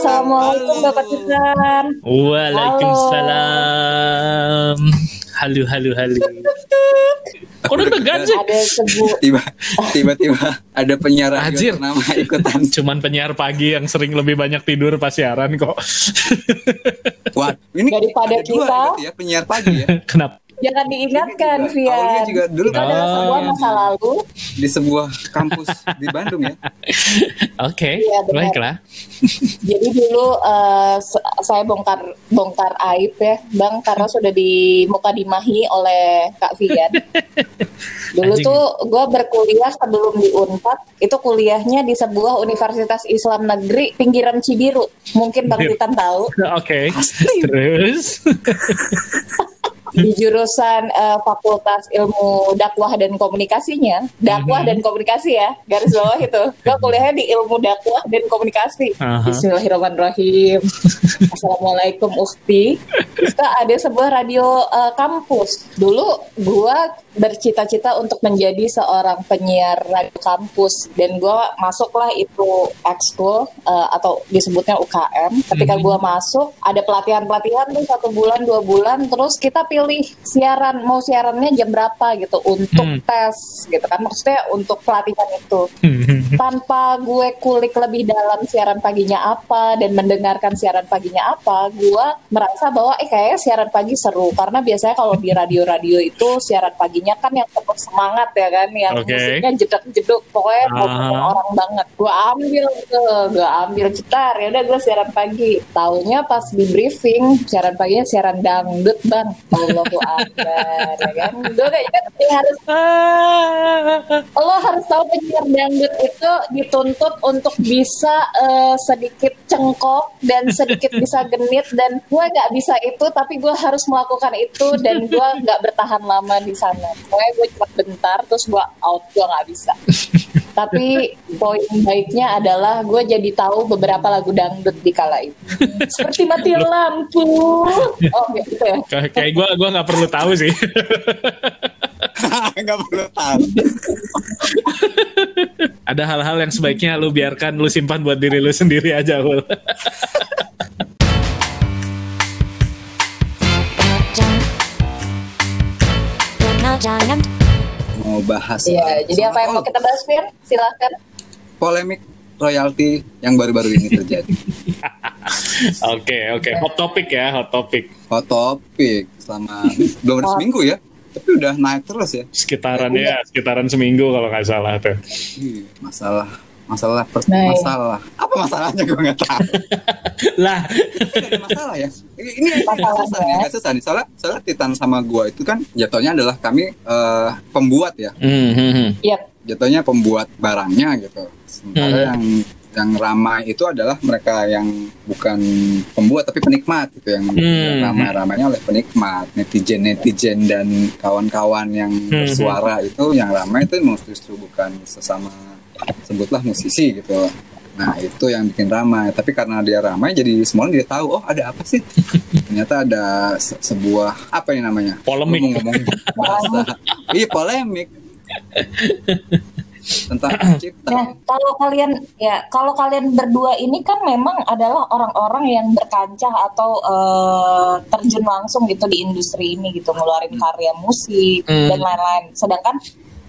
Assalamualaikum Halo. Bapak Tuhan. Waalaikumsalam. Halo, halo, halo. Kok sih? Ada sebuah tiba tiba-tiba ada penyiar Anjir. ternama ikutan Cuman penyiar pagi yang sering lebih banyak tidur pas siaran kok. wah ini Daripada dua kita. berarti ya penyiar pagi ya Kenapa? Jangan diingatkan, juga, awalnya juga dulu Itu adalah Oh, sebuah iya. masa lalu. di sebuah kampus di Bandung ya Oke, Iya, benar. baiklah. Jadi dulu eh, se- saya bongkar bongkar aib ya, Bang, karena sudah di muka dimahi oleh Kak Vian. Dulu Anjing. tuh gue berkuliah sebelum di Unpad, itu kuliahnya di sebuah universitas Islam negeri pinggiran Cibiru. Mungkin Bang. Titan tahu. Oke. Pasti. Terus? Di jurusan eh, Fakultas Ilmu Dakwah dan Komunikasinya, dakwah Mhm. dan komunikasi ya, garis bawah itu. Gue kuliahnya di Ilmu Dakwah dan Komunikasi. Aha. Bismillahirrahmanirrahim. Assalamualaikum Ukti. Kak, ada sebuah radio eh, kampus. Dulu gue bercita-cita untuk menjadi seorang penyiar radio kampus dan gue masuklah itu ekskul eh, atau disebutnya UKM. Ketika Mhm. gue masuk ada pelatihan-pelatihan tuh satu bulan dua bulan terus kita pilih siaran mau siarannya jam berapa gitu untuk Hmm. tes gitu kan maksudnya untuk pelatihan itu tanpa gue kulik lebih dalam siaran paginya apa dan mendengarkan siaran paginya apa, gue merasa bahwa eh kayaknya siaran pagi seru karena biasanya kalau di radio-radio itu siaran paginya kan yang penuh semangat ya kan, yang Oke. musiknya jeduk-jeduk, pokoknya ngomongin orang banget. Gue ambil tuh, gue ambil gitar, ya udah gue siaran pagi. Taunya pas di briefing siaran paginya siaran dangdut bang, Allahu Akbar, ya kan? Gue kayaknya ya harus lo harus tahu penyiar dangdut itu dituntut untuk bisa eh, sedikit cengkok dan sedikit bisa genit dan gue nggak bisa itu tapi gue harus melakukan itu dan gue nggak bertahan lama di sana pokoknya gue cuma bentar terus gue out gue nggak bisa tapi poin baiknya adalah gue jadi tahu beberapa lagu dangdut di kala itu seperti mati lampu oh gitu ya Kayak gue gua nggak perlu tahu sih. nggak perlu tahu Ada hal-hal yang sebaiknya lu biarkan lu simpan buat diri lu sendiri aja, Ul. Mau bahas Iya, jadi apa yang mau kita bahas Fir? Silahkan. polemik royalti yang baru-baru ini terjadi Oke, oke. Hot topic ya, hot topic. hot topic selama belum ada seminggu ya tapi udah naik terus ya Sekitaran ya, sekitaran seminggu kalau nggak salah tuh. Ih, masalah masalah per- Nah, iya. masalah apa masalahnya gue nggak tahu Lah, Ini ada masalah ya ini Masalahnya. susah nih nggak susah nih soalnya soalnya Titan sama gua itu kan jatuhnya adalah kami eh, pembuat ya Hmm, hmm, hmm. Iya. jatuhnya pembuat barangnya gitu sementara Hmm. yang yang ramai itu adalah mereka yang bukan pembuat tapi penikmat gitu yang Hmm. ramai-ramainya oleh penikmat netizen netizen dan kawan-kawan yang Hmm. bersuara itu yang ramai itu justru bukan sesama sebutlah musisi gitu. Nah itu yang bikin ramai. Tapi karena dia ramai jadi semua orang dia tahu oh ada apa sih? Ternyata ada se- sebuah apa ini namanya? Polemik. Gua mau ngomong bahasa. Iya polemik. Tentang cipta Nah, kalau kalian ya, kalau kalian berdua ini kan memang adalah orang-orang yang berkancah atau eh, terjun langsung gitu di industri ini gitu, ngeluarin karya musik Hmm. dan lain-lain. Sedangkan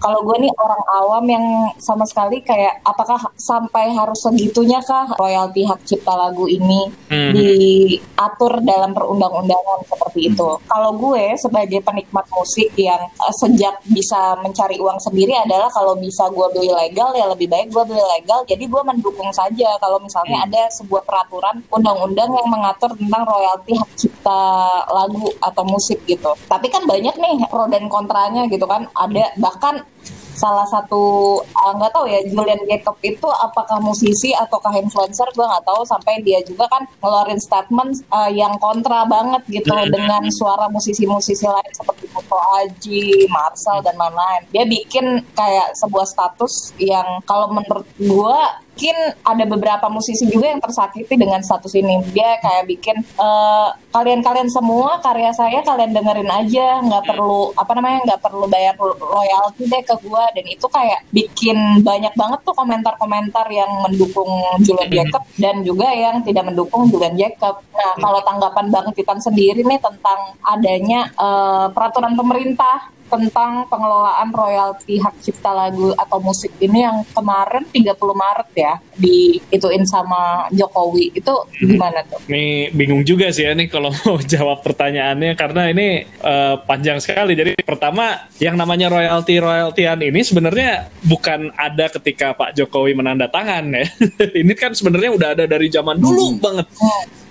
kalau gue nih orang awam yang sama sekali kayak apakah sampai harus segitunya kah royalti hak cipta lagu ini Hmm. diatur dalam perundang-undangan seperti itu. Kalau gue sebagai penikmat musik yang eh, sejak bisa mencari uang sendiri adalah kalau bisa gue beli legal ya lebih baik gue beli legal. Jadi gue mendukung saja kalau misalnya ada sebuah peraturan undang-undang yang mengatur tentang royalti hak cipta lagu atau musik gitu. Tapi kan banyak nih pro dan kontranya gitu kan. Ada bahkan salah satu ah, nggak tahu ya Julian Jacob itu apakah musisi ataukah influencer gue nggak tahu sampai dia juga kan ngeluarin statement ah, yang kontra banget gitu dengan suara musisi-musisi lain seperti Kuto Aji, Marcel dan lain-lain. Dia bikin kayak sebuah status yang kalau menurut gue bikin ada beberapa musisi juga yang tersakiti dengan status ini. Dia kayak bikin eh, kalian-kalian semua karya saya kalian dengerin aja, nggak perlu apa namanya nggak perlu bayar royalti deh ke gua. Dan itu kayak bikin banyak banget tuh komentar-komentar yang mendukung Julian Jacob dan juga yang tidak mendukung Julian Jacob. Nah kalau tanggapan Bang Titan sendiri nih tentang adanya eh, peraturan pemerintah tentang pengelolaan royalti hak cipta lagu atau musik ini yang kemarin 30 Maret ya diituin sama Jokowi itu gimana tuh? Nih bingung juga sih ya nih kalau mau jawab pertanyaannya karena ini eh, panjang sekali. Jadi pertama yang namanya royalti royaltian ini sebenarnya bukan ada ketika Pak Jokowi menandatangan ya. ini kan sebenarnya udah ada dari zaman dulu banget.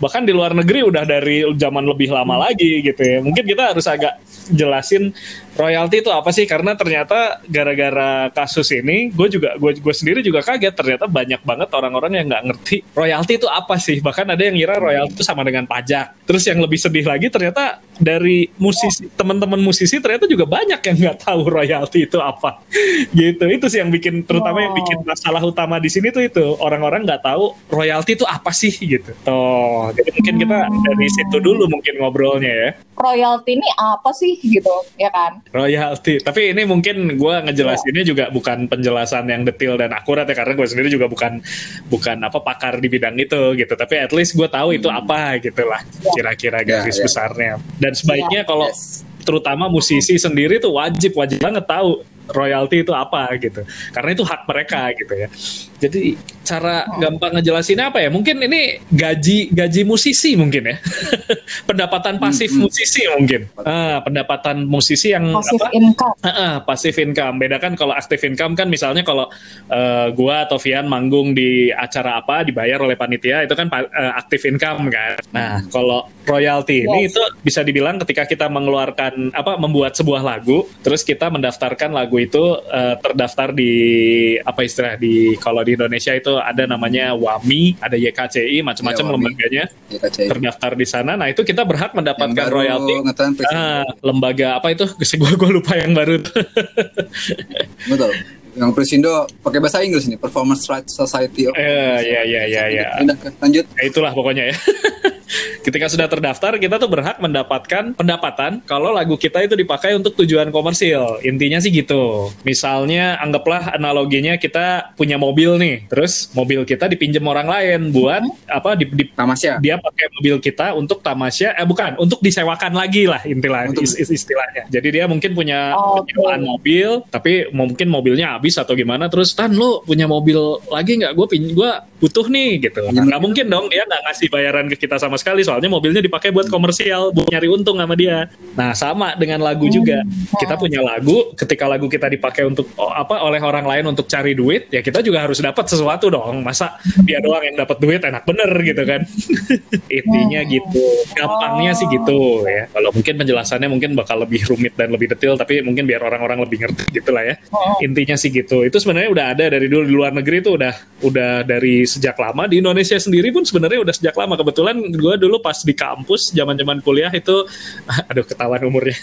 Bahkan di luar negeri udah dari zaman lebih lama lagi gitu ya. Mungkin kita harus agak jelasin royalti itu apa sih? Karena ternyata gara-gara kasus ini gue juga gue gue sendiri juga kaget. Ternyata banyak banget orang-orang yang nggak ngerti royalti itu apa sih? Bahkan ada yang ngira royalti itu sama dengan pajak. Terus yang lebih sedih lagi ternyata dari musisi teman-teman musisi ternyata juga banyak yang nggak tahu royalti itu apa gitu itu sih yang bikin terutama yang bikin masalah utama di sini tuh itu orang-orang nggak tahu royalti itu apa sih gitu toh jadi mungkin kita dari situ dulu mungkin ngobrolnya ya Royalti ini apa sih gitu ya kan? royalti. Tapi ini mungkin gue ngejelasinnya juga bukan penjelasan yang detail dan akurat ya karena gue sendiri juga bukan bukan apa pakar di bidang itu gitu. Tapi at least gue tahu itu apa gitu lah kira-kira Ya, garis ya. besarnya. Dan sebaiknya kalau Yes. terutama musisi sendiri tuh wajib wajib banget tahu royalti itu apa gitu. Karena itu hak mereka gitu ya. Jadi cara gampang ngejelasinnya apa ya? Mungkin ini gaji gaji musisi mungkin ya. pendapatan pasif Hmm, musisi mungkin. Ah, pendapatan musisi yang Passive apa? income. Heeh, passive income. Beda kan kalau active income kan misalnya kalau eh, gua atau Vian manggung di acara apa dibayar oleh panitia itu kan pa- eh, active income kan. Nah, kalau royalti ini Yes. itu bisa dibilang ketika kita mengeluarkan apa membuat sebuah lagu, terus kita mendaftarkan lagu itu eh, terdaftar di apa istilah di kalau di Indonesia itu ada namanya WAMI, ada YKCI, macam-macam Ya, lembaganya Ya, KCI. terdaftar di sana. Nah, itu kita berhak mendapatkan royalti. Ah, lembaga apa itu? Gue gue lupa yang baru. Betul. Yang Presindo pakai bahasa Inggris nih, Performance Rights Society Eh, ya, ya, ya, ya. Lanjut. Ya, itulah pokoknya ya. Ketika sudah terdaftar, kita tuh berhak mendapatkan pendapatan kalau lagu kita itu dipakai untuk tujuan komersil. Intinya sih gitu. Misalnya, anggaplah analoginya kita punya mobil nih, terus mobil kita dipinjam orang lain buat apa? Di, di- Tamasya. dia pakai mobil kita untuk tamasya, eh bukan, untuk disewakan lagi lah intilah Untuk- is- is- istilahnya. Jadi dia mungkin punya Oh, penyewaan mobil, tapi mungkin mobilnya habis atau gimana, terus tan lo punya mobil lagi nggak? Gue pin, gue butuh nih gitu. Nah, Pinjam nggak mungkin dong dia nggak ngasih bayaran ke kita sama sekali, soalnya mobilnya dipakai buat komersial, buat nyari untung sama dia. Nah sama dengan lagu juga, kita punya lagu, ketika lagu kita dipakai untuk oh, apa oleh orang lain untuk cari duit, ya kita juga harus dapat sesuatu dong. Masa dia doang yang dapat duit enak bener gitu kan? Intinya gitu, gampangnya sih gitu ya. Kalau mungkin penjelasannya mungkin bakal lebih rumit dan lebih detail, tapi mungkin biar orang-orang lebih ngerti gitu lah ya. Intinya sih gitu. Itu sebenarnya udah ada dari dulu di luar negeri itu udah udah dari sejak lama. Di Indonesia sendiri pun sebenarnya udah sejak lama. Kebetulan gue dulu pas di kampus zaman-zaman kuliah itu, aduh ketahuan umurnya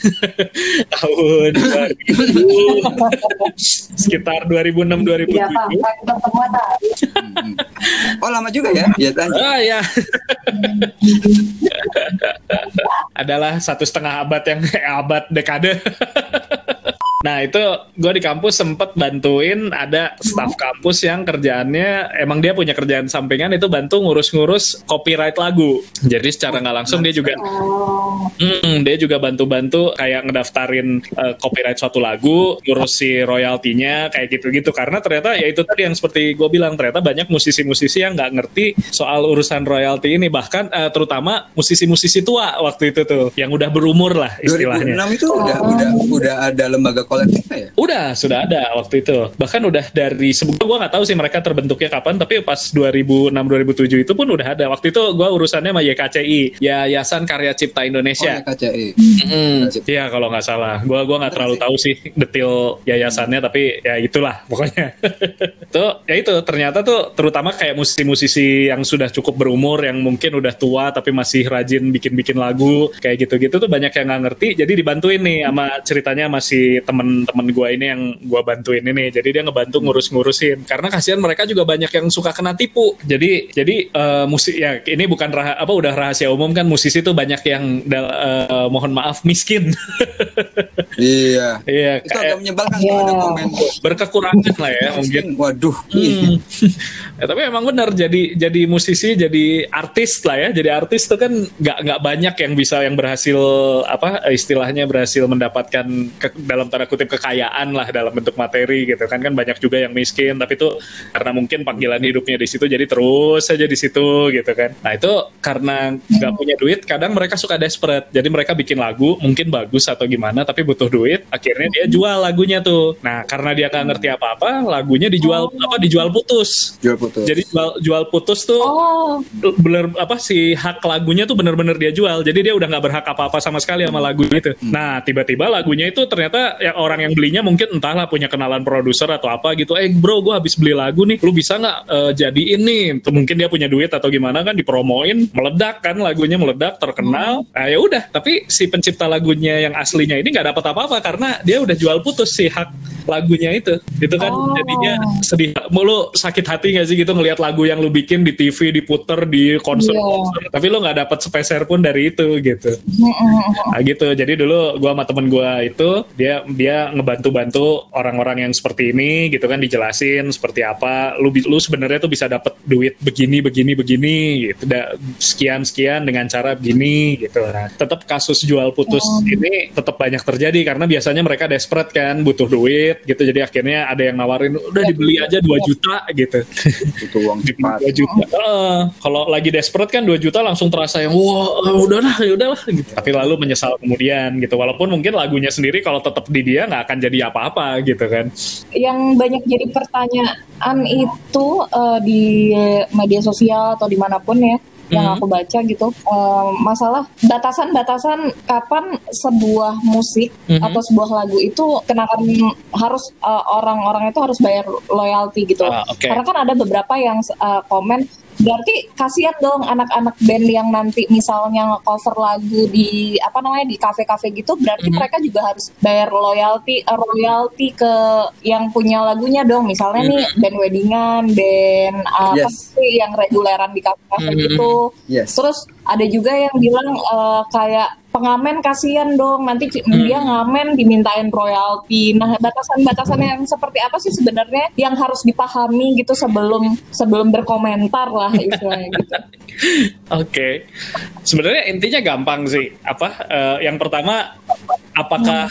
tahun 2000, sekitar 2006 Iya 2007. Pak, kita semua tahu. Hmm. Oh lama juga ya? Ya lanjut. Ah ya. Adalah satu setengah abad yang eh, abad dekade. Nah itu gue di kampus sempet bantuin ada staf kampus yang kerjaannya emang dia punya kerjaan sampingan itu bantu ngurus-ngurus copyright lagu. Jadi secara nggak langsung dia juga Oh, Hmm, dia juga bantu-bantu kayak ngedaftarin eh, copyright suatu lagu, ngurus si royaltinya kayak gitu-gitu. Karena ternyata ya itu tadi yang seperti gue bilang ternyata banyak musisi-musisi yang nggak ngerti soal urusan royalti ini. Bahkan eh, terutama musisi-musisi tua waktu itu tuh yang udah berumur lah 2006 istilahnya. itu udah udah udah ada lembaga kolektifnya ya? Udah, sudah ada waktu itu. Bahkan udah dari sebelum gue nggak tahu sih mereka terbentuknya kapan, tapi pas 2006-2007 itu pun udah ada. Waktu itu gue urusannya sama YKCI, Yayasan Karya Cipta Oh, Indonesia. ya KCI. Mm, Iya kalau nggak salah, gua gua nggak terlalu tahu sih detail yayasannya, tapi ya itulah pokoknya. tuh ya itu ternyata tuh terutama kayak musisi-musisi yang sudah cukup berumur, yang mungkin udah tua tapi masih rajin bikin-bikin lagu kayak gitu-gitu tuh banyak yang nggak ngerti. Jadi dibantuin nih sama ceritanya masih teman temen-temen gue ini yang gue bantuin ini jadi dia ngebantu ngurus-ngurusin karena kasihan mereka juga banyak yang suka kena tipu jadi jadi eh, musik ya ini bukan rah- apa udah rahasia umum kan musisi tuh banyak yang eh, mohon maaf miskin Iya. iya Itu kayak agak menyebalkan kalau ada komen. berkekurangan lah ya mungkin Waduh. Hmm. ya, tapi emang benar jadi jadi musisi jadi artis lah ya jadi artis tuh kan nggak nggak banyak yang bisa yang berhasil apa istilahnya berhasil mendapatkan ke- dalam tanda kutip kekayaan lah dalam bentuk materi gitu kan. Kan banyak juga yang miskin tapi itu karena mungkin panggilan hidupnya di situ jadi terus saja di situ gitu kan. Nah itu karena nggak punya duit kadang mereka suka desperate. Jadi mereka bikin lagu mungkin bagus atau gimana tapi butuh duit akhirnya dia jual lagunya tuh. Nah karena dia nggak ngerti apa-apa lagunya dijual apa dijual putus. Jual putus. jadi jual jual putus tuh Oh, bener apa si hak lagunya tuh bener-bener dia jual. Jadi dia udah nggak berhak apa-apa sama sekali sama lagu itu. Nah tiba-tiba lagunya itu ternyata yang orang yang belinya mungkin entahlah punya kenalan produser atau apa gitu. Eh bro gue habis beli lagu nih. Lu bisa nggak eh, jadiin nih? Tuh, mungkin dia punya duit atau gimana kan dipromoin. Meledak kan lagunya meledak terkenal. Nah ya udah. Tapi si pencipta lagunya yang aslinya ini nggak dapat apa-apa karena dia udah jual putus si hak lagunya itu. Itu kan Oh. jadinya sedih. Mau lu sakit hati gak sih gitu ngelihat lagu yang lu bikin di TV diputer di konser konser tapi lu nggak dapat sepeser pun dari itu gitu. Nah gitu. Jadi dulu gua sama temen gua itu dia dia ngebantu-bantu orang-orang yang seperti ini gitu kan dijelasin seperti apa lu lu sebenarnya tuh bisa dapat duit begini begini begini gitu da, sekian sekian dengan cara begini gitu nah tetap kasus jual putus ini tetap banyak terjadi karena biasanya mereka desperate kan butuh duit gitu jadi akhirnya ada yang nawarin udah dibeli aja 2 juta gitu Butuh uang cepat. 2 juta. Heeh. kalau lagi desperate kan 2 juta langsung terasa yang wah udahlah ya udahlah gitu. Tapi lalu menyesal kemudian gitu. Walaupun mungkin lagunya sendiri kalau tetap di dia nggak akan jadi apa-apa gitu kan. yang banyak jadi pertanyaan itu eh, di media sosial atau di mana pun ya yang Mhm. aku baca gitu eh, masalah batasan-batasan kapan sebuah musik Mhm. atau sebuah lagu itu kenakan harus eh, orang-orang itu harus bayar loyalty gitu Ah, oke. karena kan ada beberapa yang eh, komen berarti kasihan dong anak-anak band yang nanti misalnya cover lagu di apa namanya di kafe-kafe gitu berarti Mhm. mereka juga harus bayar loyalty eh, royalty ke yang punya lagunya dong misalnya nih band weddingan band apa Yes. sih yang reguleran di kafe-kafe Mhm. gitu Yes. terus ada juga yang bilang eh, kayak pengamen kasihan dong nanti Hmm. dia ngamen dimintain royalti nah batasan-batasan yang seperti apa sih sebenarnya yang harus dipahami gitu sebelum sebelum berkomentar lah istilahnya gitu Oke. Sebenarnya intinya gampang sih. Apa eh, yang pertama apakah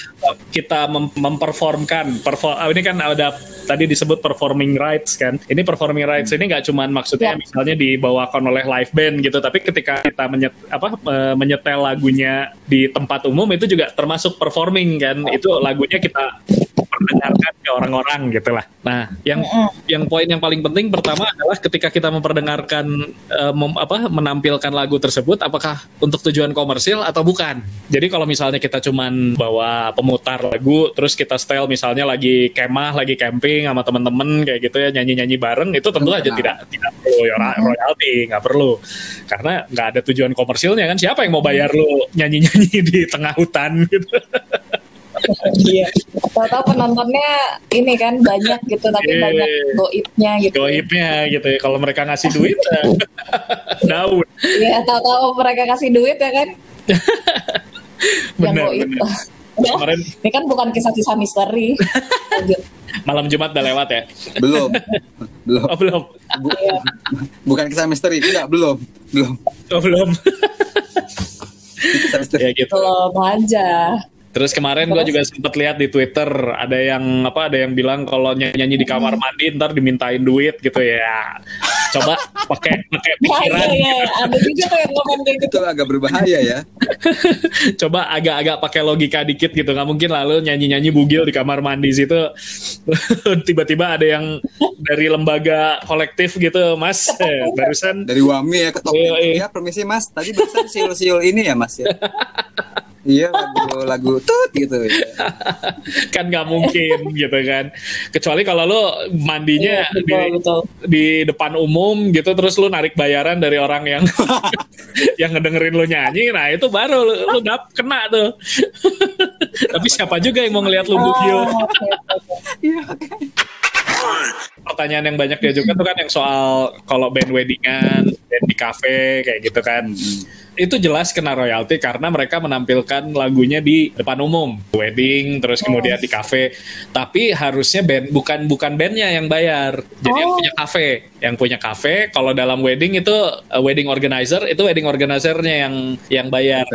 kita mem- memperformkan perfor- ah, ini kan ada tadi disebut performing rights kan. Ini performing rights ini nggak cuman maksudnya Ya. misalnya dibawakan oleh live band gitu, tapi ketika kita menyet, apa menyetel lagunya di tempat umum itu juga termasuk performing kan. Itu lagunya kita perdengarkan ke orang-orang gitu lah. Nah, yang yang poin yang paling penting pertama adalah ketika kita memperdengarkan eh, mem- apa menampilkan lagu tersebut apakah untuk tujuan komersil atau bukan. Jadi kalau misalnya kita cuman bawa pemutar lagu terus kita style misalnya lagi kemah, lagi camping sama temen-temen kayak gitu ya nyanyi-nyanyi bareng itu tentu aja tidak tidak perlu ya, royalti, nggak perlu. Karena nggak ada tujuan komersilnya kan siapa yang mau bayar lu nyanyi-nyanyi di tengah hutan gitu. iya tahu-tahu penontonnya ini kan banyak gitu tapi Iya. banyak goibnya gitu goibnya gitu ya kalau mereka ngasih duit ya, daun Iya tahu-tahu mereka kasih duit ya kan benar benar Udah, kemarin ini kan bukan kisah-kisah misteri malam Jumat udah lewat ya Belum. belum. oh belum Bu- Iya. bukan kisah misteri. Enggak, belum. Belum. oh belum Kisah misteri. ya gitu belum aja terus kemarin gue juga sempat lihat di Twitter ada yang apa ada yang bilang kalau nyanyi, nyanyi di kamar mandi ntar dimintain duit gitu ya coba pakai pakai Iya, pikiran iya, iya. Ada juga tuh yang komen kayak gitu. Itu agak berbahaya ya. coba agak-agak pakai logika dikit gitu nggak mungkin lalu nyanyi-nyanyi bugil di kamar mandi situ tiba-tiba ada yang dari lembaga kolektif gitu mas eh, barusan Dari Wami ya ketok. Iya, iya. Ya, permisi Mas. Tadi barusan siul-siul ini ya, Mas ya. Iya, lagu lagu tut gitu ya. kan nggak mungkin gitu kan kecuali kalau lo mandinya Iya, betul, di, betul. di depan umum gitu terus lu narik bayaran dari orang yang yang ngedengerin lu nyanyi nah itu baru lu, lu dap kena tuh Tapi siapa juga yang mau ngelihat lu Oh, Bugio? oke, oke. Pertanyaan yang banyak diajukan tuh kan yang soal kalau band weddingan, band di cafe kayak gitu kan. Itu jelas kena royalti karena mereka menampilkan lagunya di depan umum, wedding, terus kemudian di cafe. Tapi harusnya band bukan bukan bandnya yang bayar. Jadi yang Oh. punya cafe, yang punya cafe. Kalau dalam wedding itu uh, wedding organizer itu wedding organizernya yang yang bayar.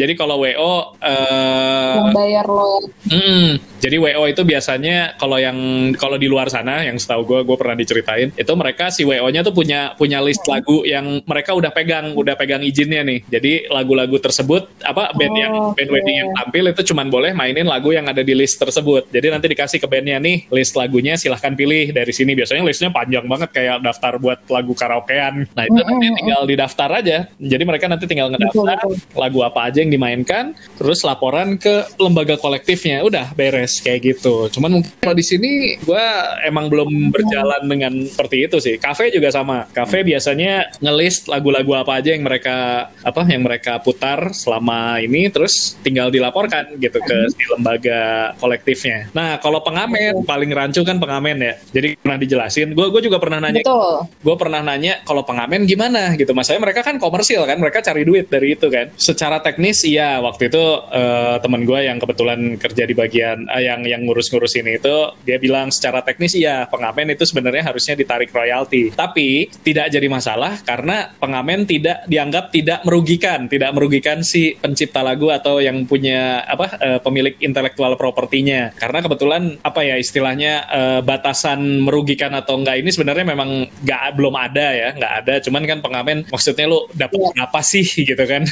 Jadi kalau WO eh, Yang bayar lo Hmm, jadi WO itu biasanya kalau yang kalau di luar sana yang setahu gue gue pernah diceritain itu mereka si WO-nya tuh punya punya list lagu yang mereka udah pegang udah pegang izinnya nih. Jadi lagu-lagu tersebut apa band yang Oh, band oke. wedding yang tampil itu cuman boleh mainin lagu yang ada di list tersebut. Jadi nanti dikasih ke bandnya nih list lagunya silahkan pilih dari sini. Biasanya listnya panjang banget kayak daftar buat lagu karaokean. Nah itu nanti tinggal didaftar aja. Jadi mereka nanti tinggal ngedaftar Betul, lagu apa aja yang dimainkan, terus laporan ke lembaga kolektifnya, udah beres kayak gitu. Cuman mungkin kalau di sini gue emang belum berjalan dengan seperti itu sih. Cafe juga sama. Cafe biasanya ngelist lagu-lagu apa aja yang mereka apa yang mereka putar selama ini, terus tinggal dilaporkan gitu ke si lembaga kolektifnya. Nah kalau pengamen paling rancu kan pengamen ya. Jadi pernah dijelasin. Gue gue juga pernah nanya Betul. gue pernah nanya kalau pengamen gimana gitu masalahnya mereka kan komersil kan mereka cari duit dari itu kan secara teknis iya waktu itu eh, teman gue yang kebetulan kerja di bagian eh, yang yang ngurus-ngurus ini itu dia bilang secara teknis iya pengamen itu sebenarnya harusnya ditarik royalti tapi tidak jadi masalah karena pengamen tidak dianggap tidak merugikan tidak merugikan si pencipta lagu atau yang punya apa eh, pemilik intelektual propertinya karena kebetulan apa ya istilahnya eh, batasan merugikan atau enggak ini sebenarnya memang nggak belum ada ya nggak ada cuman kan pengamen maksudnya lu dapat Iya. apa sih gitu kan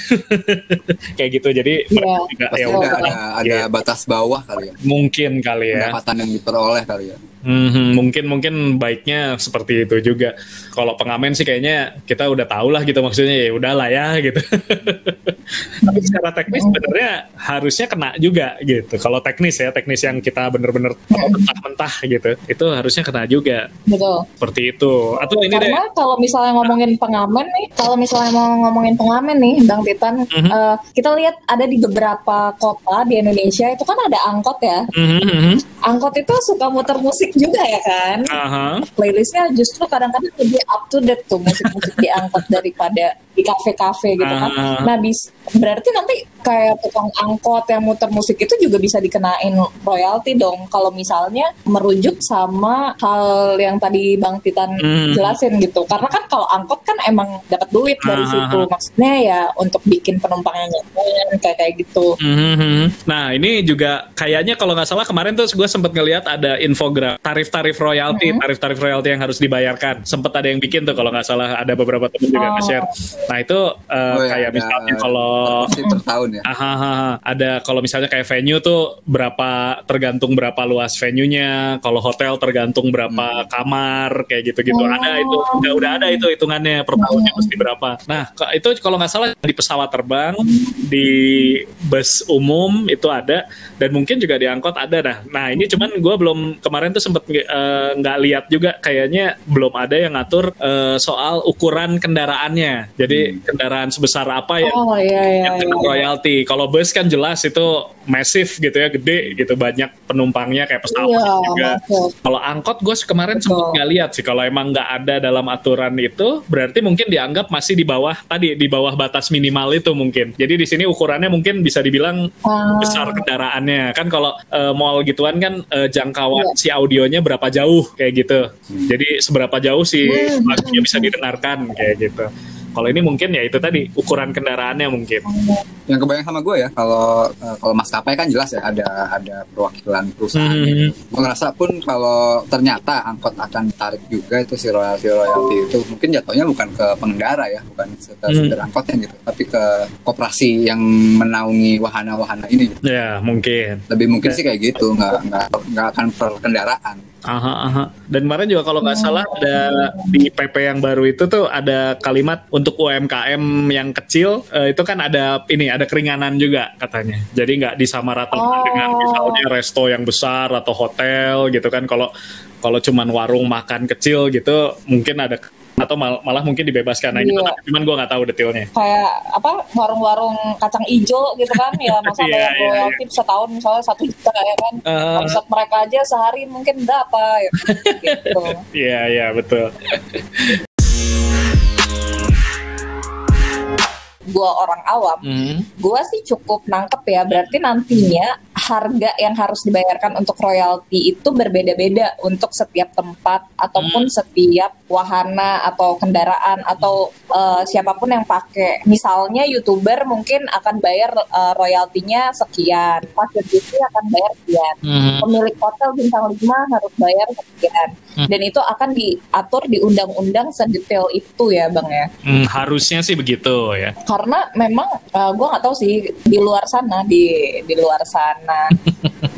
kayak gitu jadi mereka Iya. juga ya ada, udah ada, ada Iya. batas bawah kali ya. mungkin kali ya Pendapatan yang diperoleh kali ya. Mhm, mungkin mungkin baiknya seperti itu juga. Kalau pengamen sih kayaknya kita udah tahu lah gitu maksudnya ya udahlah ya gitu. Tapi secara teknis sebenarnya harusnya kena juga gitu. Kalau teknis ya teknis yang kita bener-bener apa, mentah-mentah gitu, itu harusnya kena juga Betul. seperti itu. Atau ini deh, Karena kalau misalnya ngomongin pengamen nih, kalau misalnya mau ngomongin pengamen nih, Bang Titan, Mhm. eh, kita lihat ada di beberapa kota di Indonesia itu kan ada angkot ya. Mhm, mhm. Angkot itu suka muter musik juga ya kan. Aha. Playlistnya justru kadang-kadang lebih up to date tuh musik-musik di angkot daripada di kafe-kafe gitu kan. Ah. Nah, bis, berarti nanti kayak tukang angkot yang muter musik itu juga bisa dikenain royalti dong kalau misalnya merujuk sama hal yang tadi Bang Titan Hmm. jelasin gitu. Karena kan kalau angkot kan emang dapat duit dari Ah. situ. Maksudnya ya untuk bikin penumpangnya nyaman kayak kayak gitu. Mhm. Nah ini juga kayaknya kalau nggak salah kemarin tuh gue sempat ngelihat ada infograf tarif-tarif royalti, tarif-tarif royalti yang harus dibayarkan. Sempat ada yang bikin tuh kalau nggak salah ada beberapa temen juga Oh. nge-share. Nah itu uh, Oh, ya, kayak ada misalnya kalau Pasti per tahun ya. Aha, aha. ada kalau misalnya kayak venue tuh berapa tergantung berapa luas venue-nya, kalau hotel tergantung berapa kamar kayak gitu-gitu. Oh. Ada itu udah udah ada itu hitungannya per tahunnya mesti berapa. Nah, itu kalau nggak salah di pesawat terbang, di bus umum itu ada dan mungkin juga di angkot ada nah. Nah, ini cuman gue belum kemarin tuh sempet eh, nggak lihat juga kayaknya belum ada yang ngatur eh, soal ukuran kendaraannya. Jadi kendaraan sebesar apa yang Oh iya iya. yang kena iya. royalti. Kalau bus kan jelas itu masif gitu ya, gede gitu, banyak penumpangnya kayak pesawat Iya, juga. Kalau angkot gue kemarin Betul. sempat nggak lihat sih. Kalau emang nggak ada dalam aturan itu, berarti mungkin dianggap masih di bawah tadi di bawah batas minimal itu mungkin. Jadi di sini ukurannya mungkin bisa dibilang Ah. besar kendaraannya. Kan kalau eh, mall gituan kan eh, jangkauan Iya. si audionya berapa jauh kayak gitu. Jadi seberapa jauh si Hmm. lagunya bisa didengarkan kayak gitu. Kalau ini mungkin ya itu tadi ukuran kendaraannya mungkin. Yang kebayang sama gue ya, kalau eh, kalau maskapai kan jelas ya ada ada perwakilan perusahaan. Hmm. Gue ngerasa pun kalau ternyata angkot akan tarik juga itu si royalti royalti itu mungkin jatuhnya bukan ke pengendara ya, bukan ke Hmm. supir angkotnya gitu, tapi ke koperasi yang menaungi wahana-wahana ini. Gitu. Ya mungkin. Lebih mungkin sih kayak gitu, nggak nggak nggak akan per kendaraan. Aha, aha. Dan kemarin juga kalau nggak salah ada di PP yang baru itu tuh ada kalimat untuk UMKM yang kecil eh, itu kan ada ini ada keringanan juga katanya. Jadi nggak disamaratakan Oh. dengan misalnya resto yang besar atau hotel gitu kan. Kalau kalau cuman warung makan kecil gitu mungkin ada atau mal- malah mungkin dibebaskan. Nah, itu tapi cuman gue nggak tahu detailnya. Kayak apa warung-warung kacang ijo gitu kan ya masa Iya, bayar iya, royalti setahun misalnya satu juta ya kan. Eh. omset mereka aja sehari mungkin berapa ya. Gitu. Iya iya betul. Gua orang awam Hmm. gua sih cukup nangkep ya. Berarti nantinya harga yang harus dibayarkan untuk royalti itu berbeda-beda untuk setiap tempat ataupun setiap wahana atau kendaraan atau eh, siapa pun yang pakai. Misalnya youtuber mungkin akan bayar eh, royaltinya sekian pasir TV akan bayar sekian Hmm. pemilik hotel bintang 5 harus bayar sekian. Dan itu akan diatur di undang-undang sedetail itu ya bang ya. Hmm, harusnya sih begitu ya. Karena memang uh, gue nggak tahu sih di luar sana di di luar sana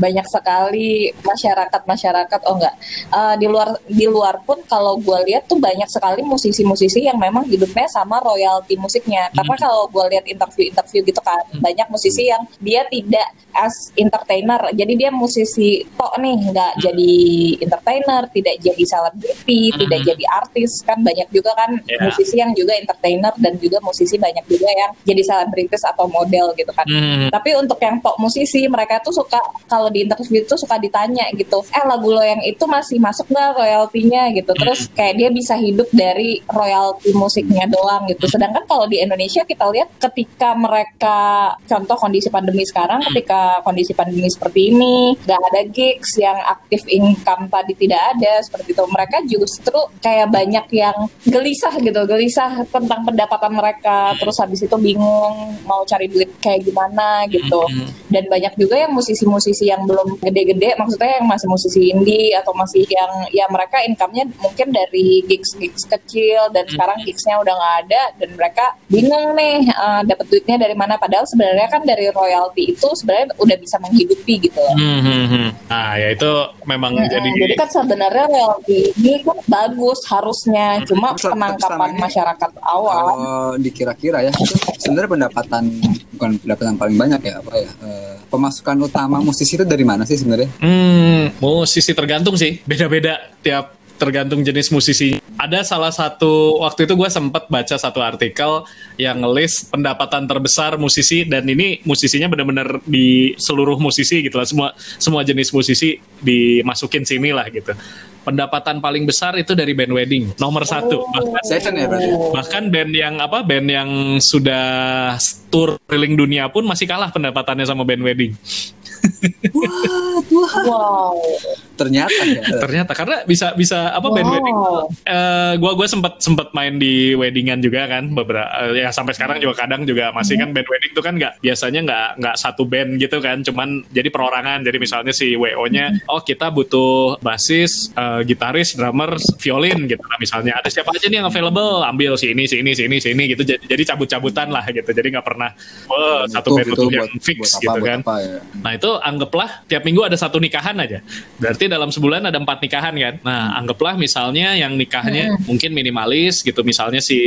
banyak sekali masyarakat masyarakat oh enggak. Uh, di luar di luar pun kalau gue lihat tuh banyak sekali musisi-musisi yang memang hidupnya sama royalti musiknya. Karena kalau gue lihat interview-interview gitu kan banyak musisi yang dia tidak as entertainer. Jadi dia musisi tok nih nggak jadi entertainer tidak jadi selebriti tidak jadi artis. Kan banyak juga kan Ya. musisi yang juga entertainer dan juga musisi banyak juga yang jadi selebritis atau model gitu kan. Hmm. tapi untuk yang top musisi mereka tuh suka kalau di interview itu suka ditanya gitu eh lagu lo yang itu masih masuk nggak royaltinya? Gitu. Terus kayak dia bisa hidup dari royalti musiknya doang gitu. Sedangkan kalau di Indonesia kita lihat ketika mereka contoh kondisi pandemi sekarang ketika kondisi pandemi seperti ini nggak ada gigs yang aktif income tadi tidak ada seperti itu. Mereka justru kayak banyak yang gelisah gitu gelisah tentang pendapatan mereka. Terus habis itu bingung mau cari duit kayak gimana gitu. Dan banyak juga yang musisi-musisi yang belum gede-gede maksudnya yang masih musisi indie atau masih yang ya mereka income-nya mungkin dari gigs-gigs kecil dan sekarang gigsnya udah nggak ada dan mereka bingung nih eh, dapat duitnya dari mana padahal sebenarnya kan dari royalti itu sebenarnya udah bisa menghidupi gitu loh. Hmm, hmm, hmm. Nah, ya itu memang Mm-mm, jadi Jadi kan sebenarnya royalti ini kan bagus harusnya, cuma Terus, penangkapan masyarakat awam. Kalau dikira-kira ya, itu sebenarnya pendapatan bukan pendapatan paling banyak ya apa ya? eh, pemasukan utama musisi itu dari mana sih sebenarnya? Hmm, musisi tergantung sih, beda-beda tiap tergantung jenis musisi. Ada salah satu waktu itu gue sempat baca satu artikel yang ngelis pendapatan terbesar musisi dan ini musisinya benar-benar di seluruh musisi gitu lah, semua semua jenis musisi dimasukin sini lah gitu. Pendapatan paling besar itu dari band wedding nomor satu. Bahkan Session ya berarti. bahkan band yang apa band yang sudah tour keliling dunia pun masih kalah pendapatannya sama band wedding. Wow. Ternyata ya. Ternyata karena bisa bisa apa band Wow. wedding? Eh gua gua sempat sempat main di weddingan juga kan beberapa eh, ya sampai sekarang juga kadang juga masih kan band wedding tuh kan nggak biasanya nggak nggak satu band gitu kan cuman jadi perorangan. Jadi misalnya si wo nya oh kita butuh basis eh, gitaris drummer violin gitu lah misalnya. Ada siapa aja nih yang available? Ambil si ini si ini si ini si ini gitu. Jadi, jadi cabut-cabutan lah gitu. Jadi nggak pernah wah satu band butuh yang fix buat apa, gitu buat kan. apa ya. Nah itu anggaplah tiap minggu ada satu nikahan aja. Berarti dalam sebulan ada empat nikahan kan. Nah anggaplah misalnya yang nikahnya mungkin minimalis gitu. Misalnya si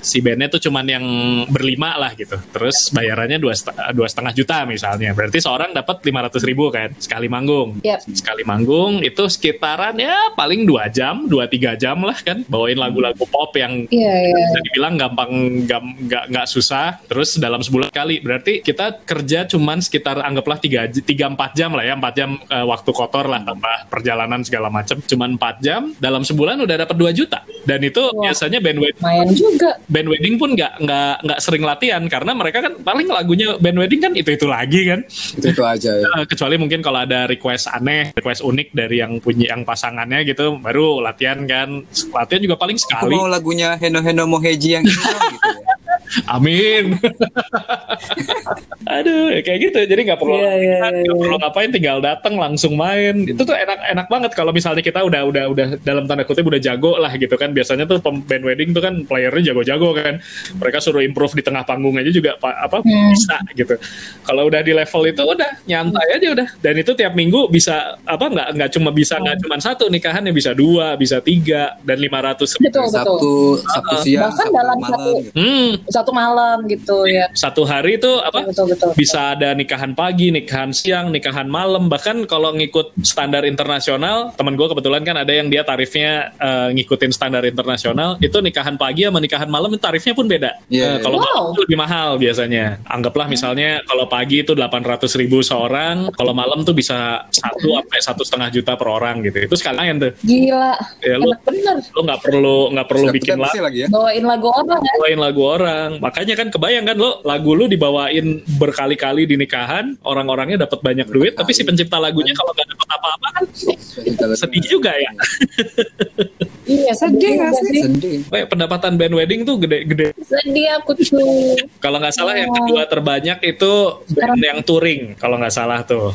si bandnya tuh cuman yang berlima lah gitu. Terus bayarannya dua dua setengah juta misalnya. Berarti seorang dapat lima ratus ribu kan sekali manggung. Yap. Sekali manggung itu sekitaran ya paling dua jam, dua tiga jam lah kan. Bawain lagu-lagu pop yang Iya, iya. bisa dibilang gampang gam- nggak nggak susah terus dalam sebulan kali berarti kita kerja cuman sekitar anggaplah tiga tiga empat jam lah ya empat jam eh, waktu kotor lah tambah perjalanan segala macam cuman empat jam dalam sebulan udah dapat 2 juta dan itu biasanya band wedding Lumayan juga. band wedding pun nggak nggak nggak sering latihan karena mereka kan paling lagunya band wedding kan itu itu lagi kan Itu itu aja ya. Eh, kecuali mungkin kalau ada request aneh, request unik dari yang punya yang pasangannya gitu, baru latihan kan. Latihan juga paling Aku sekali. mau lagunya Heno Heno Moheji yang dong, gitu ya. Amin. Aduh, ya kayak gitu. Jadi nggak perlu Iya, iya, nggak iya. perlu ngapain, tinggal datang langsung main. Itu tuh enak enak banget kalau misalnya kita udah udah udah dalam tanda kutip udah jago lah gitu kan. Biasanya tuh pem- band wedding tuh kan playernya jago-jago kan. Mereka suruh improve di tengah panggung aja juga pa- apa Hmm. bisa gitu. Kalau udah di level itu udah nyantai aja udah. Dan itu tiap minggu bisa apa nggak nggak cuma bisa nggak cuma satu nikahannya bisa dua, bisa tiga dan lima ratus Betul, betul. Sabtu, Sabtu siang, Bahkan Sabtu dalam malam. satu- gitu. Hmm, satu malam gitu ya. Satu hari itu apa? Betul betul. betul. Bisa ada nikahan pagi, nikahan siang, nikahan malam. Bahkan kalau ngikut standar internasional, temen gue kebetulan kan ada yang dia tarifnya eh, ngikutin standar internasional. Itu nikahan pagi sama nikahan malam itu tarifnya pun beda. Iya, Eh, kalau Wow. malam itu lebih mahal biasanya. Anggaplah misalnya kalau pagi itu 800 ribu seorang, kalau malam tuh bisa satu sampai satu setengah juta per orang gitu. Itu sekalian tuh. Gila. Ya, lu Enak bener. lu nggak perlu nggak perlu bikin lagu lagi ya. Bawain lagu orang ya. bawain lagu orang makanya kan kebayang kan lo lagu lu dibawain berkali-kali di nikahan orang-orangnya dapat banyak duit tapi si pencipta lagunya kalau nggak dapat apa-apa kan sedih juga ya Iya Sedih juga gak sih? Sedih. Kayak pendapatan band wedding tuh gede-gede Sedih aku tuh. kalau nggak salah yang kedua terbanyak itu band yang touring kalau nggak salah tuh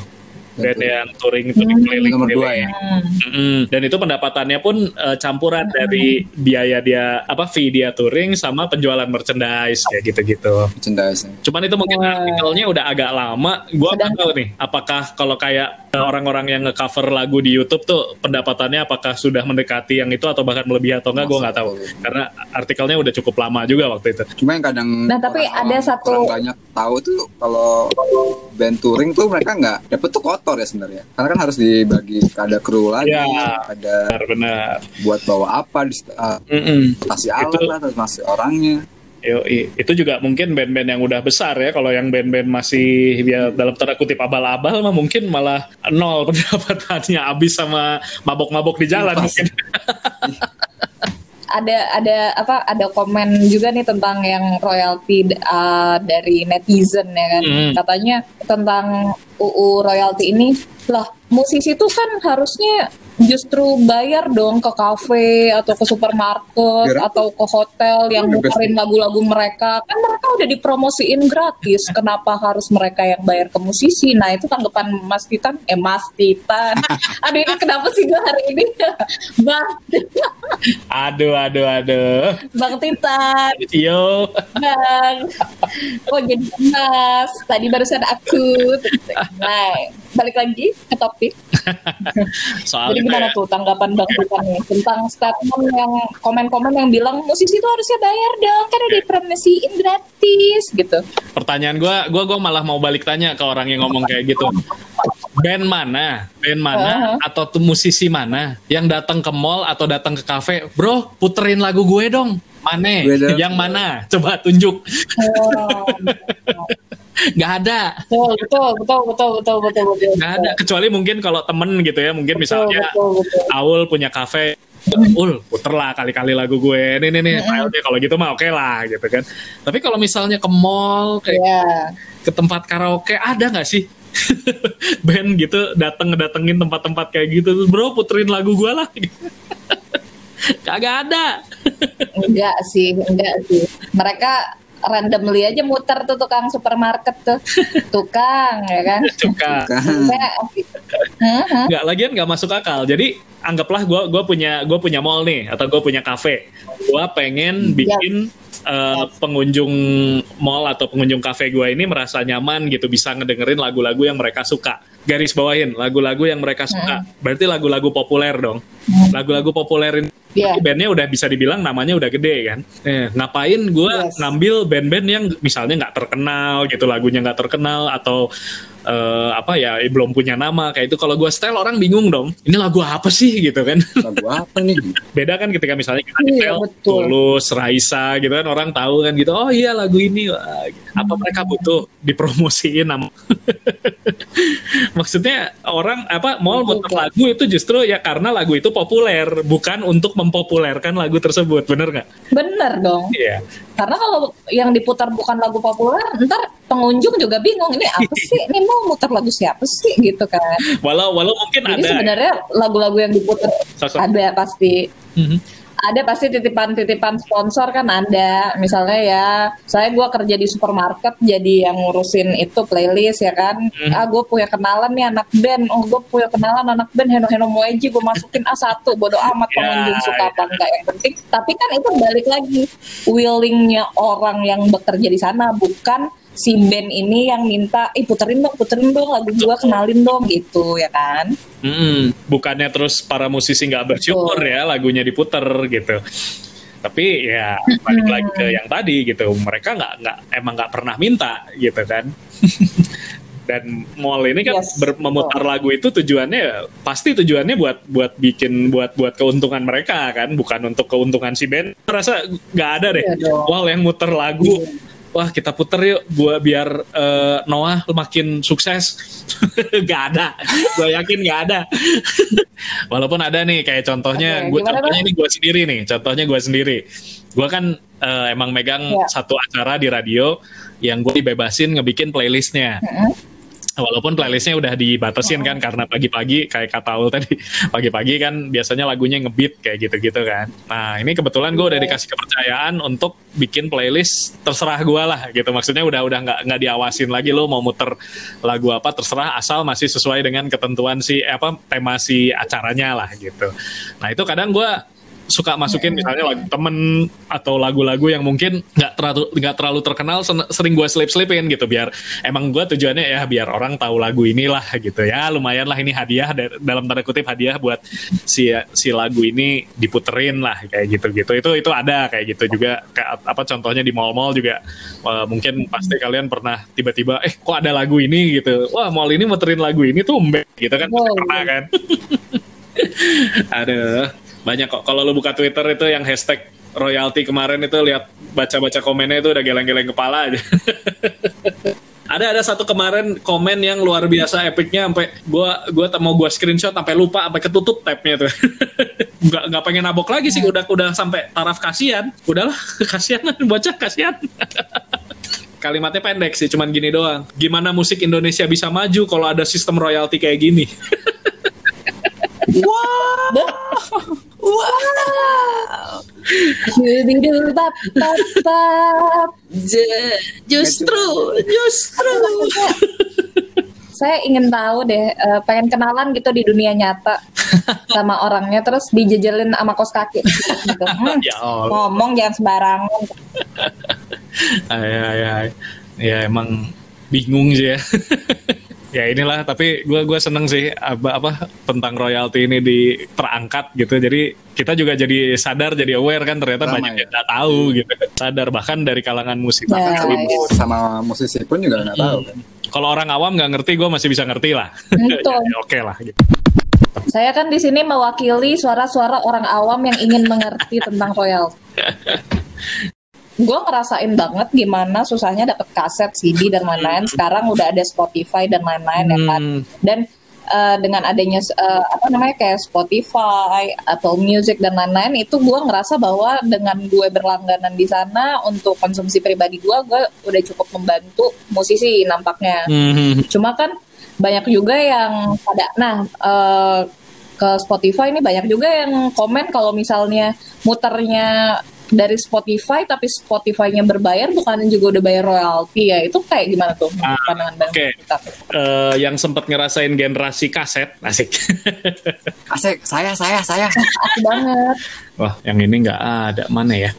band yang touring itu di keliling Nomor dua ya. Mm-mm. Dan itu pendapatannya pun eh, campuran dari biaya dia apa fee dia touring sama penjualan merchandise kayak gitu-gitu. Merchandise. Cuman itu mungkin artikelnya udah agak lama. Gua nggak tahu nih, apakah kalau kayak orang-orang yang nge-cover lagu di YouTube tuh pendapatannya apakah sudah mendekati yang itu atau bahkan melebihi atau enggak? Gue nggak tahu. Karena artikelnya udah cukup lama juga waktu itu. Cuma yang kadang Nah, tapi orang- ada satu- orang banyak tahu tuh kalau band touring tuh mereka nggak dapet tuh kotor ya sebenarnya. Karena kan harus dibagi ada kru lagi, Ya. ada Benar-benar. buat bawa apa, di uh, Mm-mm. kasih alat Itu- lah, terus masih orangnya. Yoi. Itu juga mungkin band-band yang udah besar ya. Kalau yang band-band masih ya dalam tanda kutip abal-abal mah mungkin malah nol pendapatannya habis sama mabok-mabok di jalan Pas. mungkin. ada ada apa ada komen juga nih tentang yang royalti uh, dari netizen ya kan Hmm. katanya tentang UU royalti ini. Lah musisi itu kan harusnya justru bayar dong ke kafe atau ke supermarket Biar atau ke hotel yang muterin lagu-lagu mereka. Kan mereka udah dipromosiin gratis. Kenapa harus mereka yang bayar ke musisi? Nah itu tanggapan Mas Titan. Eh Mas Titan. Aduh ini kenapa sih gue hari ini? Bang. Aduh, aduh, aduh. Bang Titan. Yo. Bang. Oh jadi mas. Tadi barusan aku Nah Balik lagi ke topik Soal Jadi gimana ya. tuh tanggapan Bang Titan nih Tentang statement yang Komen-komen yang bilang Musisi itu harusnya bayar dong Karena dipromosiin gratis Gitu pertanyaan gua, gua gua malah mau balik tanya ke orang yang ngomong kayak gitu. Band mana? Band mana Uh-huh. atau tuh musisi mana yang datang ke mall atau datang ke kafe, "Bro, puterin lagu gue dong." Mana? Gue dong. Yang mana? Coba tunjuk. oh, Gak ada. betul, betul, betul, betul, betul, betul, betul, Gak ada. Kecuali mungkin kalau temen gitu ya, mungkin misalnya betul, betul. Aul punya kafe, Ul, puter lah kali-kali lagu gue. Nih, nih, nih, filenya kalau gitu mah oke lah gitu kan. Tapi kalau misalnya ke mall, kayak Ya, ke tempat karaoke, ada nggak sih? Band gitu dateng ngedatengin tempat-tempat kayak gitu, Terus, bro puterin lagu gue lah. Kagak ada. enggak sih, enggak sih. Mereka randomly aja muter tuh tukang supermarket tuh, tukang ya kan. Suka. Kan. Enggak. Hah? nggak lagian nggak masuk akal jadi anggaplah gue gua punya gue punya mall nih atau gue punya kafe gue pengen bikin eh, pengunjung mall atau pengunjung kafe gue ini merasa nyaman gitu bisa ngedengerin lagu-lagu yang mereka suka garis bawahin lagu-lagu yang mereka suka berarti lagu-lagu populer dong lagu-lagu populer ini Iya. bandnya udah bisa dibilang namanya udah gede kan? Eh, ngapain gue Yes. ngambil band-band yang misalnya nggak terkenal gitu lagunya nggak terkenal atau eh, apa ya eh, belum punya nama kayak itu. Kalau gue style orang bingung dong. Ini lagu apa sih? Gitu kan. Lagu apa nih? beda kan ketika misalnya kita Iya, detail betul. tulus Raisa gitu kan orang tahu kan gitu. Oh iya lagu ini. Wah, apa mereka butuh dipromosiin nama? Maksudnya orang apa mau muter lagu itu justru ya karena lagu itu populer bukan untuk mempopulerkan lagu tersebut bener nggak Bener dong. iya Karena kalau yang diputar bukan lagu populer, ntar pengunjung juga bingung ini apa sih? Ini mau muter lagu siapa sih gitu kan? walau walau mungkin Jadi ada sebenarnya lagu-lagu yang diputar ada pasti. Mhm. Ada pasti titipan-titipan sponsor kan ada. Misalnya ya, saya gua kerja di supermarket jadi yang ngurusin itu playlist ya kan. Hmm. Ah gue punya kenalan nih anak band. Oh gue punya kenalan anak band Heno Heno Moeji gue masukin A1 bodo amat Ya, pengunjung suka ya. apa enggak yang penting. Tapi kan itu balik lagi willingnya orang yang bekerja di sana bukan si band ini yang minta, ih puterin dong, puterin dong lagu gua kenalin dong gitu ya kan. Mm-mm. bukannya terus para musisi nggak bersyukur Betul. ya lagunya diputer gitu. Tapi ya balik lagi ke yang tadi gitu. Mereka nggak nggak emang nggak pernah minta gitu kan. Dan mall ini kan Yes, ber- memutar lagu itu tujuannya pasti tujuannya buat buat bikin buat buat keuntungan mereka kan bukan untuk keuntungan si band. Rasa nggak ada deh. Iya mall yang muter lagu wah kita puter yuk. Buat biar eh, Noah makin sukses. Nggak ada. Gue yakin nggak ada. Walaupun ada nih kayak contohnya Oke, gue contohnya ini gue sendiri nih. Contohnya gue sendiri. Gue kan eh, emang megang Ya. satu acara di radio yang gue dibebasin ngebikin playlistnya Walaupun playlistnya udah dibatasin kan karena pagi-pagi kayak kata Ul tadi pagi-pagi kan biasanya lagunya ngebeat kayak gitu-gitu kan. Nah ini kebetulan gue udah dikasih kepercayaan untuk bikin playlist terserah gue lah gitu. Maksudnya udah udah nggak nggak diawasin lagi lo mau muter lagu apa terserah asal masih sesuai dengan ketentuan si eh, apa tema si acaranya lah gitu. Nah itu kadang gue suka masukin misalnya lagu temen atau lagu-lagu yang mungkin nggak terlalu nggak terlalu terkenal sering gue slip slipin gitu. Biar emang gue tujuannya ya biar orang tahu lagu inilah gitu ya. Lumayan lah ini hadiah da- dalam tanda kutip hadiah buat si si lagu ini diputerin lah kayak gitu gitu itu itu ada kayak gitu juga. Kayak apa contohnya di mall-mall juga. Eh, mungkin pasti kalian pernah tiba-tiba eh kok ada lagu ini? gitu. Wah mall ini muterin lagu ini tuh gitu kan. Wow. pernah kan? Aduh, banyak kok. Kalau lu buka Twitter itu yang hashtag royalty kemarin itu lihat baca-baca komennya itu udah geleng-geleng kepala aja. ada ada satu kemarin komen yang luar biasa epicnya sampai gua gua mau gua screenshot sampai lupa sampai ketutup tabnya tuh. nggak nggak pengen nabok lagi sih udah udah sampai taraf kasihan. Udahlah kasihan bocah kasihan. Kalimatnya pendek sih, cuman gini doang. Gimana musik Indonesia bisa maju kalau ada sistem royalti kayak gini? Jubidu bap bap bap. justru, justru. Saya ingin tahu deh, eh, pengen kenalan gitu di dunia nyata sama orangnya, terus dijejelin sama kos kaki. Gitu. Hmm, ya Allah. ngomong jangan sembarangan. Ya, ya, ya emang bingung sih ya. Ya inilah, tapi gue gua seneng sih apa, apa tentang royalti ini di terangkat gitu. Jadi kita juga jadi sadar, jadi aware kan ternyata Ramai banyak ya. yang nggak tahu gitu. Sadar bahkan dari kalangan musik. Ya. Bahkan sama, sama musisi pun juga nggak tahu kan. Kalau orang awam nggak ngerti, gue masih bisa ngerti lah. Betul. Ya, Oke lah. Gitu. Saya kan di sini mewakili suara-suara orang awam yang ingin mengerti tentang royal. Gue ngerasain banget gimana susahnya dapet kaset, CD dan lain-lain. Sekarang udah ada Spotify dan lain-lain ya kan. Hmm. Dan eh, dengan adanya eh, apa namanya kayak Spotify, Apple Music dan lain-lain itu gue ngerasa bahwa dengan gue berlangganan di sana untuk konsumsi pribadi gue, gue udah cukup membantu musisi nampaknya. Hmm. Cuma kan banyak juga yang pada nah eh, ke Spotify ini banyak juga yang komen kalau misalnya muternya dari Spotify tapi Spotify-nya berbayar bukan juga udah bayar royalti ya itu kayak gimana tuh Ah, pandangan Bang oke. kita? Eh, yang sempat ngerasain generasi kaset, asik. Asik, saya, saya, saya. Asik banget Wah, yang ini nggak ada mana ya?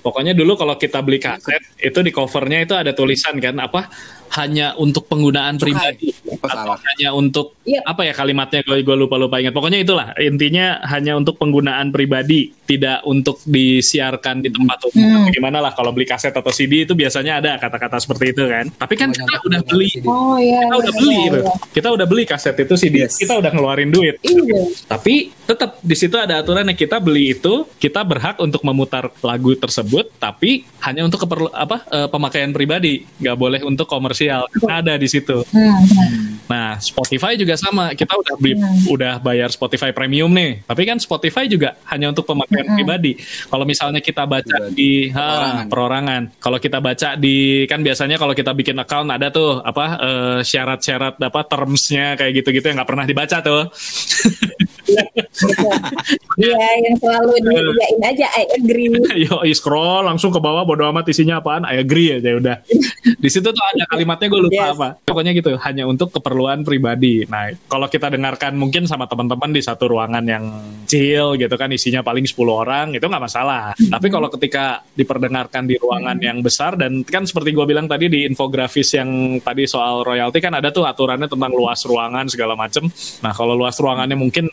Pokoknya dulu kalau kita beli kaset itu di covernya itu ada tulisan kan apa hanya untuk penggunaan pribadi atau salah. hanya untuk Iya. apa ya kalimatnya kalau gue lupa lupa ingat. Pokoknya itulah intinya hanya untuk penggunaan pribadi tidak untuk disiarkan di tempat umum. Hmm. Gimana lah kalau beli kaset atau CD itu biasanya ada kata-kata seperti itu kan. Tapi kan Oh, kita udah beli CD. oh iya kita udah iya, beli iya, itu. iya. Kita udah beli kaset itu CD. Yes. Kita udah ngeluarin duit. Iya. Tapi tetap di situ ada aturan yang kita beli itu kita berhak untuk memutar lagu tersebut, tapi hanya untuk keperlu apa eh, pemakaian pribadi, nggak boleh untuk komersial. Ada di situ. Hmm, hmm. Nah Spotify juga sama, kita udah beli Hmm. udah bayar Spotify Premium nih, tapi kan Spotify juga hanya untuk pemakaian Hmm. pribadi. Kalau misalnya kita baca Pribadi. di ha, Perorangan. perorangan, kalau kita baca di kan biasanya kalau kita bikin account ada tuh apa eh, syarat-syarat apa termsnya kayak gitu-gitu yang nggak pernah dibaca tuh. Iya yang selalu diiyain aja I agree Yo, scroll langsung ke bawah bodo amat isinya apaan, I agree aja udah. Di situ tuh ada kalimatnya gue lupa Yes. apa. Pokoknya gitu, hanya untuk keperluan pribadi. Nah, kalau kita dengarkan mungkin sama teman-teman di satu ruangan yang chill gitu kan isinya paling 10 orang, itu nggak masalah. Tapi kalau ketika diperdengarkan di ruangan yang besar dan kan seperti gue bilang tadi di infografis yang tadi soal royalti kan ada tuh aturannya tentang luas ruangan segala macem. Nah, kalau luas ruangannya mungkin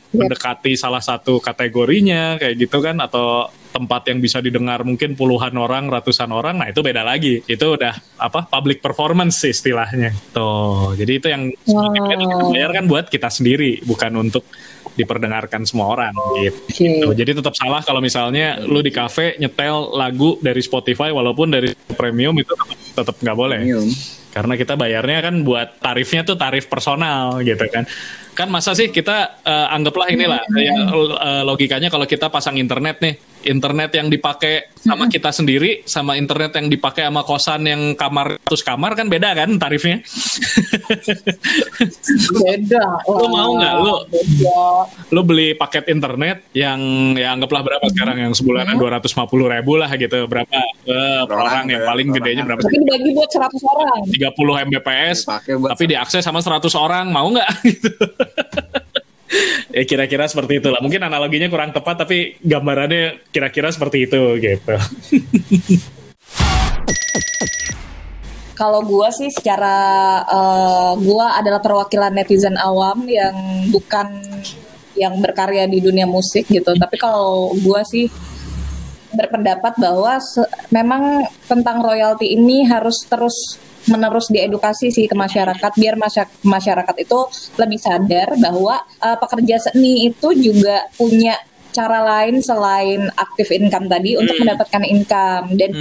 mendekati salah satu kategorinya kayak gitu kan atau tempat yang bisa didengar mungkin puluhan orang, ratusan orang, nah itu beda lagi. Itu udah apa public performance sih istilahnya. Tuh, jadi itu yang Wow. bayar kan buat kita sendiri, bukan untuk diperdengarkan semua orang gitu. Oke. Jadi tetap salah kalau misalnya lu di kafe nyetel lagu dari Spotify walaupun dari premium itu tetap- tetap nggak boleh. Premium. Karena kita bayarnya kan buat tarifnya tuh tarif personal gitu kan. Kan masa sih kita eh, anggaplah inilah ya, eh, logikanya kalau kita pasang internet nih, internet yang dipakai sama kita sendiri sama internet yang dipakai sama kosan yang kamar terus kamar kan beda kan tarifnya. Beda. Lu mau nggak? Lu- Beda. lu beli paket internet yang ya anggaplah berapa sekarang yang sebulanan dua ratus ribu lah gitu berapa eh, per orang, orang yang ya, paling per gedenya orang. berapa Tapi dibagi buat 100 orang. 30 Mbps Dipakai buat tapi diakses sama 100 orang mau nggak gitu ya kira-kira seperti itulah mungkin analoginya kurang tepat tapi gambarannya kira-kira seperti itu gitu Kalau gua sih secara eh, gua adalah perwakilan netizen awam yang bukan yang berkarya di dunia musik gitu. Tapi kalau gua sih berpendapat bahwa memang tentang royalti ini harus terus menerus diedukasi sih ke masyarakat biar masya- masyarakat itu lebih sadar bahwa eh, pekerja seni itu juga punya cara lain selain aktif income tadi untuk mendapatkan income. Dan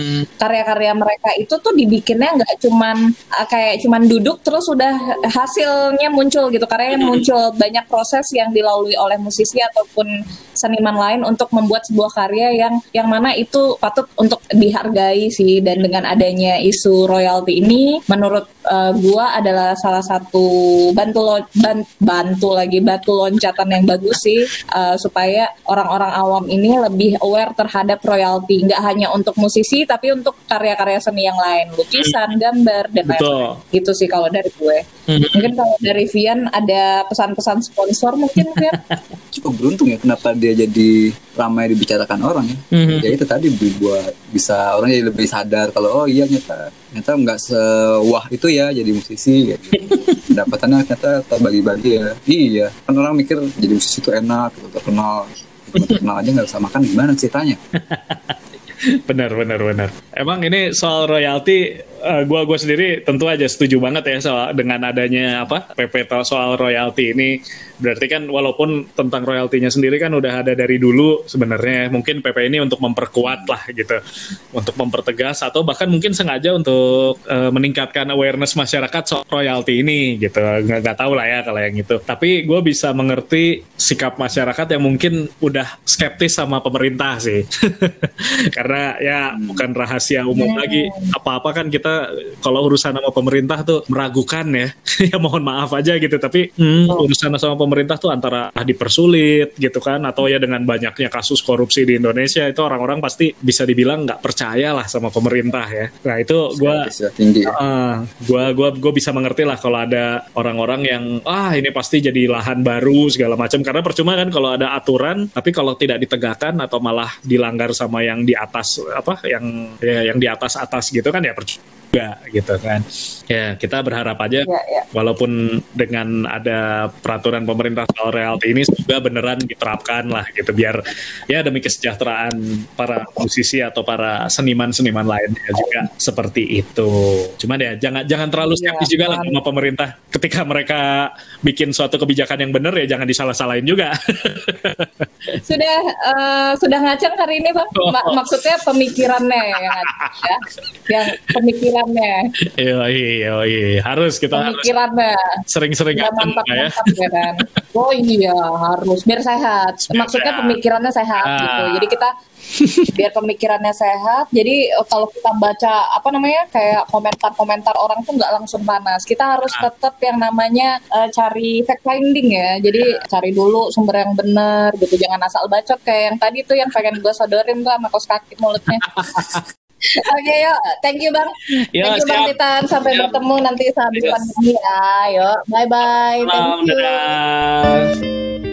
karya-karya mereka itu tuh dibikinnya nggak cuman uh, kayak cuman duduk terus udah hasilnya muncul gitu. Karya yang muncul banyak proses yang dilalui oleh musisi ataupun seniman lain untuk membuat sebuah karya yang yang mana itu patut untuk dihargai sih. Dan dengan adanya isu royalti ini menurut uh, gua adalah salah satu bantu lo- ban- bantu lagi batu loncatan yang bagus sih uh, supaya orang-orang awam ini lebih aware terhadap royalti nggak hanya untuk musisi tapi untuk karya-karya seni yang lain lukisan gambar dan lain-lain gitu sih kalau dari gue mungkin kalau dari Vian ada pesan-pesan sponsor mungkin Vian cukup beruntung ya kenapa dia jadi ramai dibicarakan orang ya. Mhm. Ya itu tadi bu- buat bisa orang jadi lebih sadar kalau oh iya nyata nyata nggak sewah itu ya jadi musisi gitu. Pendapatannya ternyata terbagi-bagi ya. Iya, kan orang mikir jadi musisi itu enak, gitu, terkenal. Terkenal aja nggak bisa makan gimana ceritanya? benar benar benar emang ini soal royalti eh, gua gua sendiri tentu aja setuju banget ya soal dengan adanya apa PP soal royalti ini. Berarti kan walaupun tentang royaltinya sendiri kan udah ada dari dulu sebenarnya mungkin PP ini untuk memperkuat lah gitu. Untuk mempertegas atau bahkan mungkin sengaja untuk eh, meningkatkan awareness masyarakat soal royalti ini gitu. Nggak nggak tahu lah ya kalau yang itu. Tapi gue bisa mengerti sikap masyarakat yang mungkin udah skeptis sama pemerintah sih. Karena ya bukan rahasia umum lagi. Apa-apa kan kita kalau urusan sama pemerintah tuh meragukan ya. Ya mohon maaf aja gitu tapi hmm, urusan sama pemerintah tuh antara dipersulit gitu kan atau ya dengan banyaknya kasus korupsi di Indonesia itu orang-orang pasti bisa dibilang nggak percaya lah sama pemerintah ya. Nah itu gue. Ah, gua gua gua bisa mengerti lah kalau ada orang-orang yang ah ini pasti jadi lahan baru segala macam. Karena percuma kan kalau ada aturan tapi kalau tidak ditegakkan atau malah dilanggar sama yang di atas apa yang ya, yang di atas atas gitu kan ya percuma juga gitu kan ya kita berharap aja ya ya walaupun dengan ada peraturan pemerintah soal royalti ini semoga beneran diterapkan lah gitu biar ya demi kesejahteraan para musisi atau para seniman-seniman lainnya juga seperti itu. Cuman ya jangan jangan terlalu skeptis Iya, juga lah sama pemerintah ketika mereka bikin suatu kebijakan yang benar ya jangan disalah-salahin juga. sudah eh, sudah ngaceng hari ini bang Ma- Oh. maksudnya pemikirannya yang ya yang pemikirannya Iya iya iya harus kita harus pemikirannya sering-sering Ya, ngaceng mantap ya. mantap ya kan. Oh iya harus biar sehat. Maksudnya pemikirannya sehat Ah. gitu. Jadi kita biar pemikirannya sehat. Jadi kalau kita baca apa namanya kayak komentar-komentar orang tuh nggak langsung panas. Kita harus Ah. tetap yang namanya eh, cari fact finding ya. Jadi cari dulu sumber yang benar gitu. Jangan asal bacot kayak yang tadi tuh yang pengen gue sodorin tuh sama kos kaki mulutnya. Oke yuk, thank you bang. Yo, thank you bang siap. Titan. Sampai Siap. bertemu nanti sehabis Yes. pandemi ya. Yuk, bye bye. Salam, Thank you. dadah.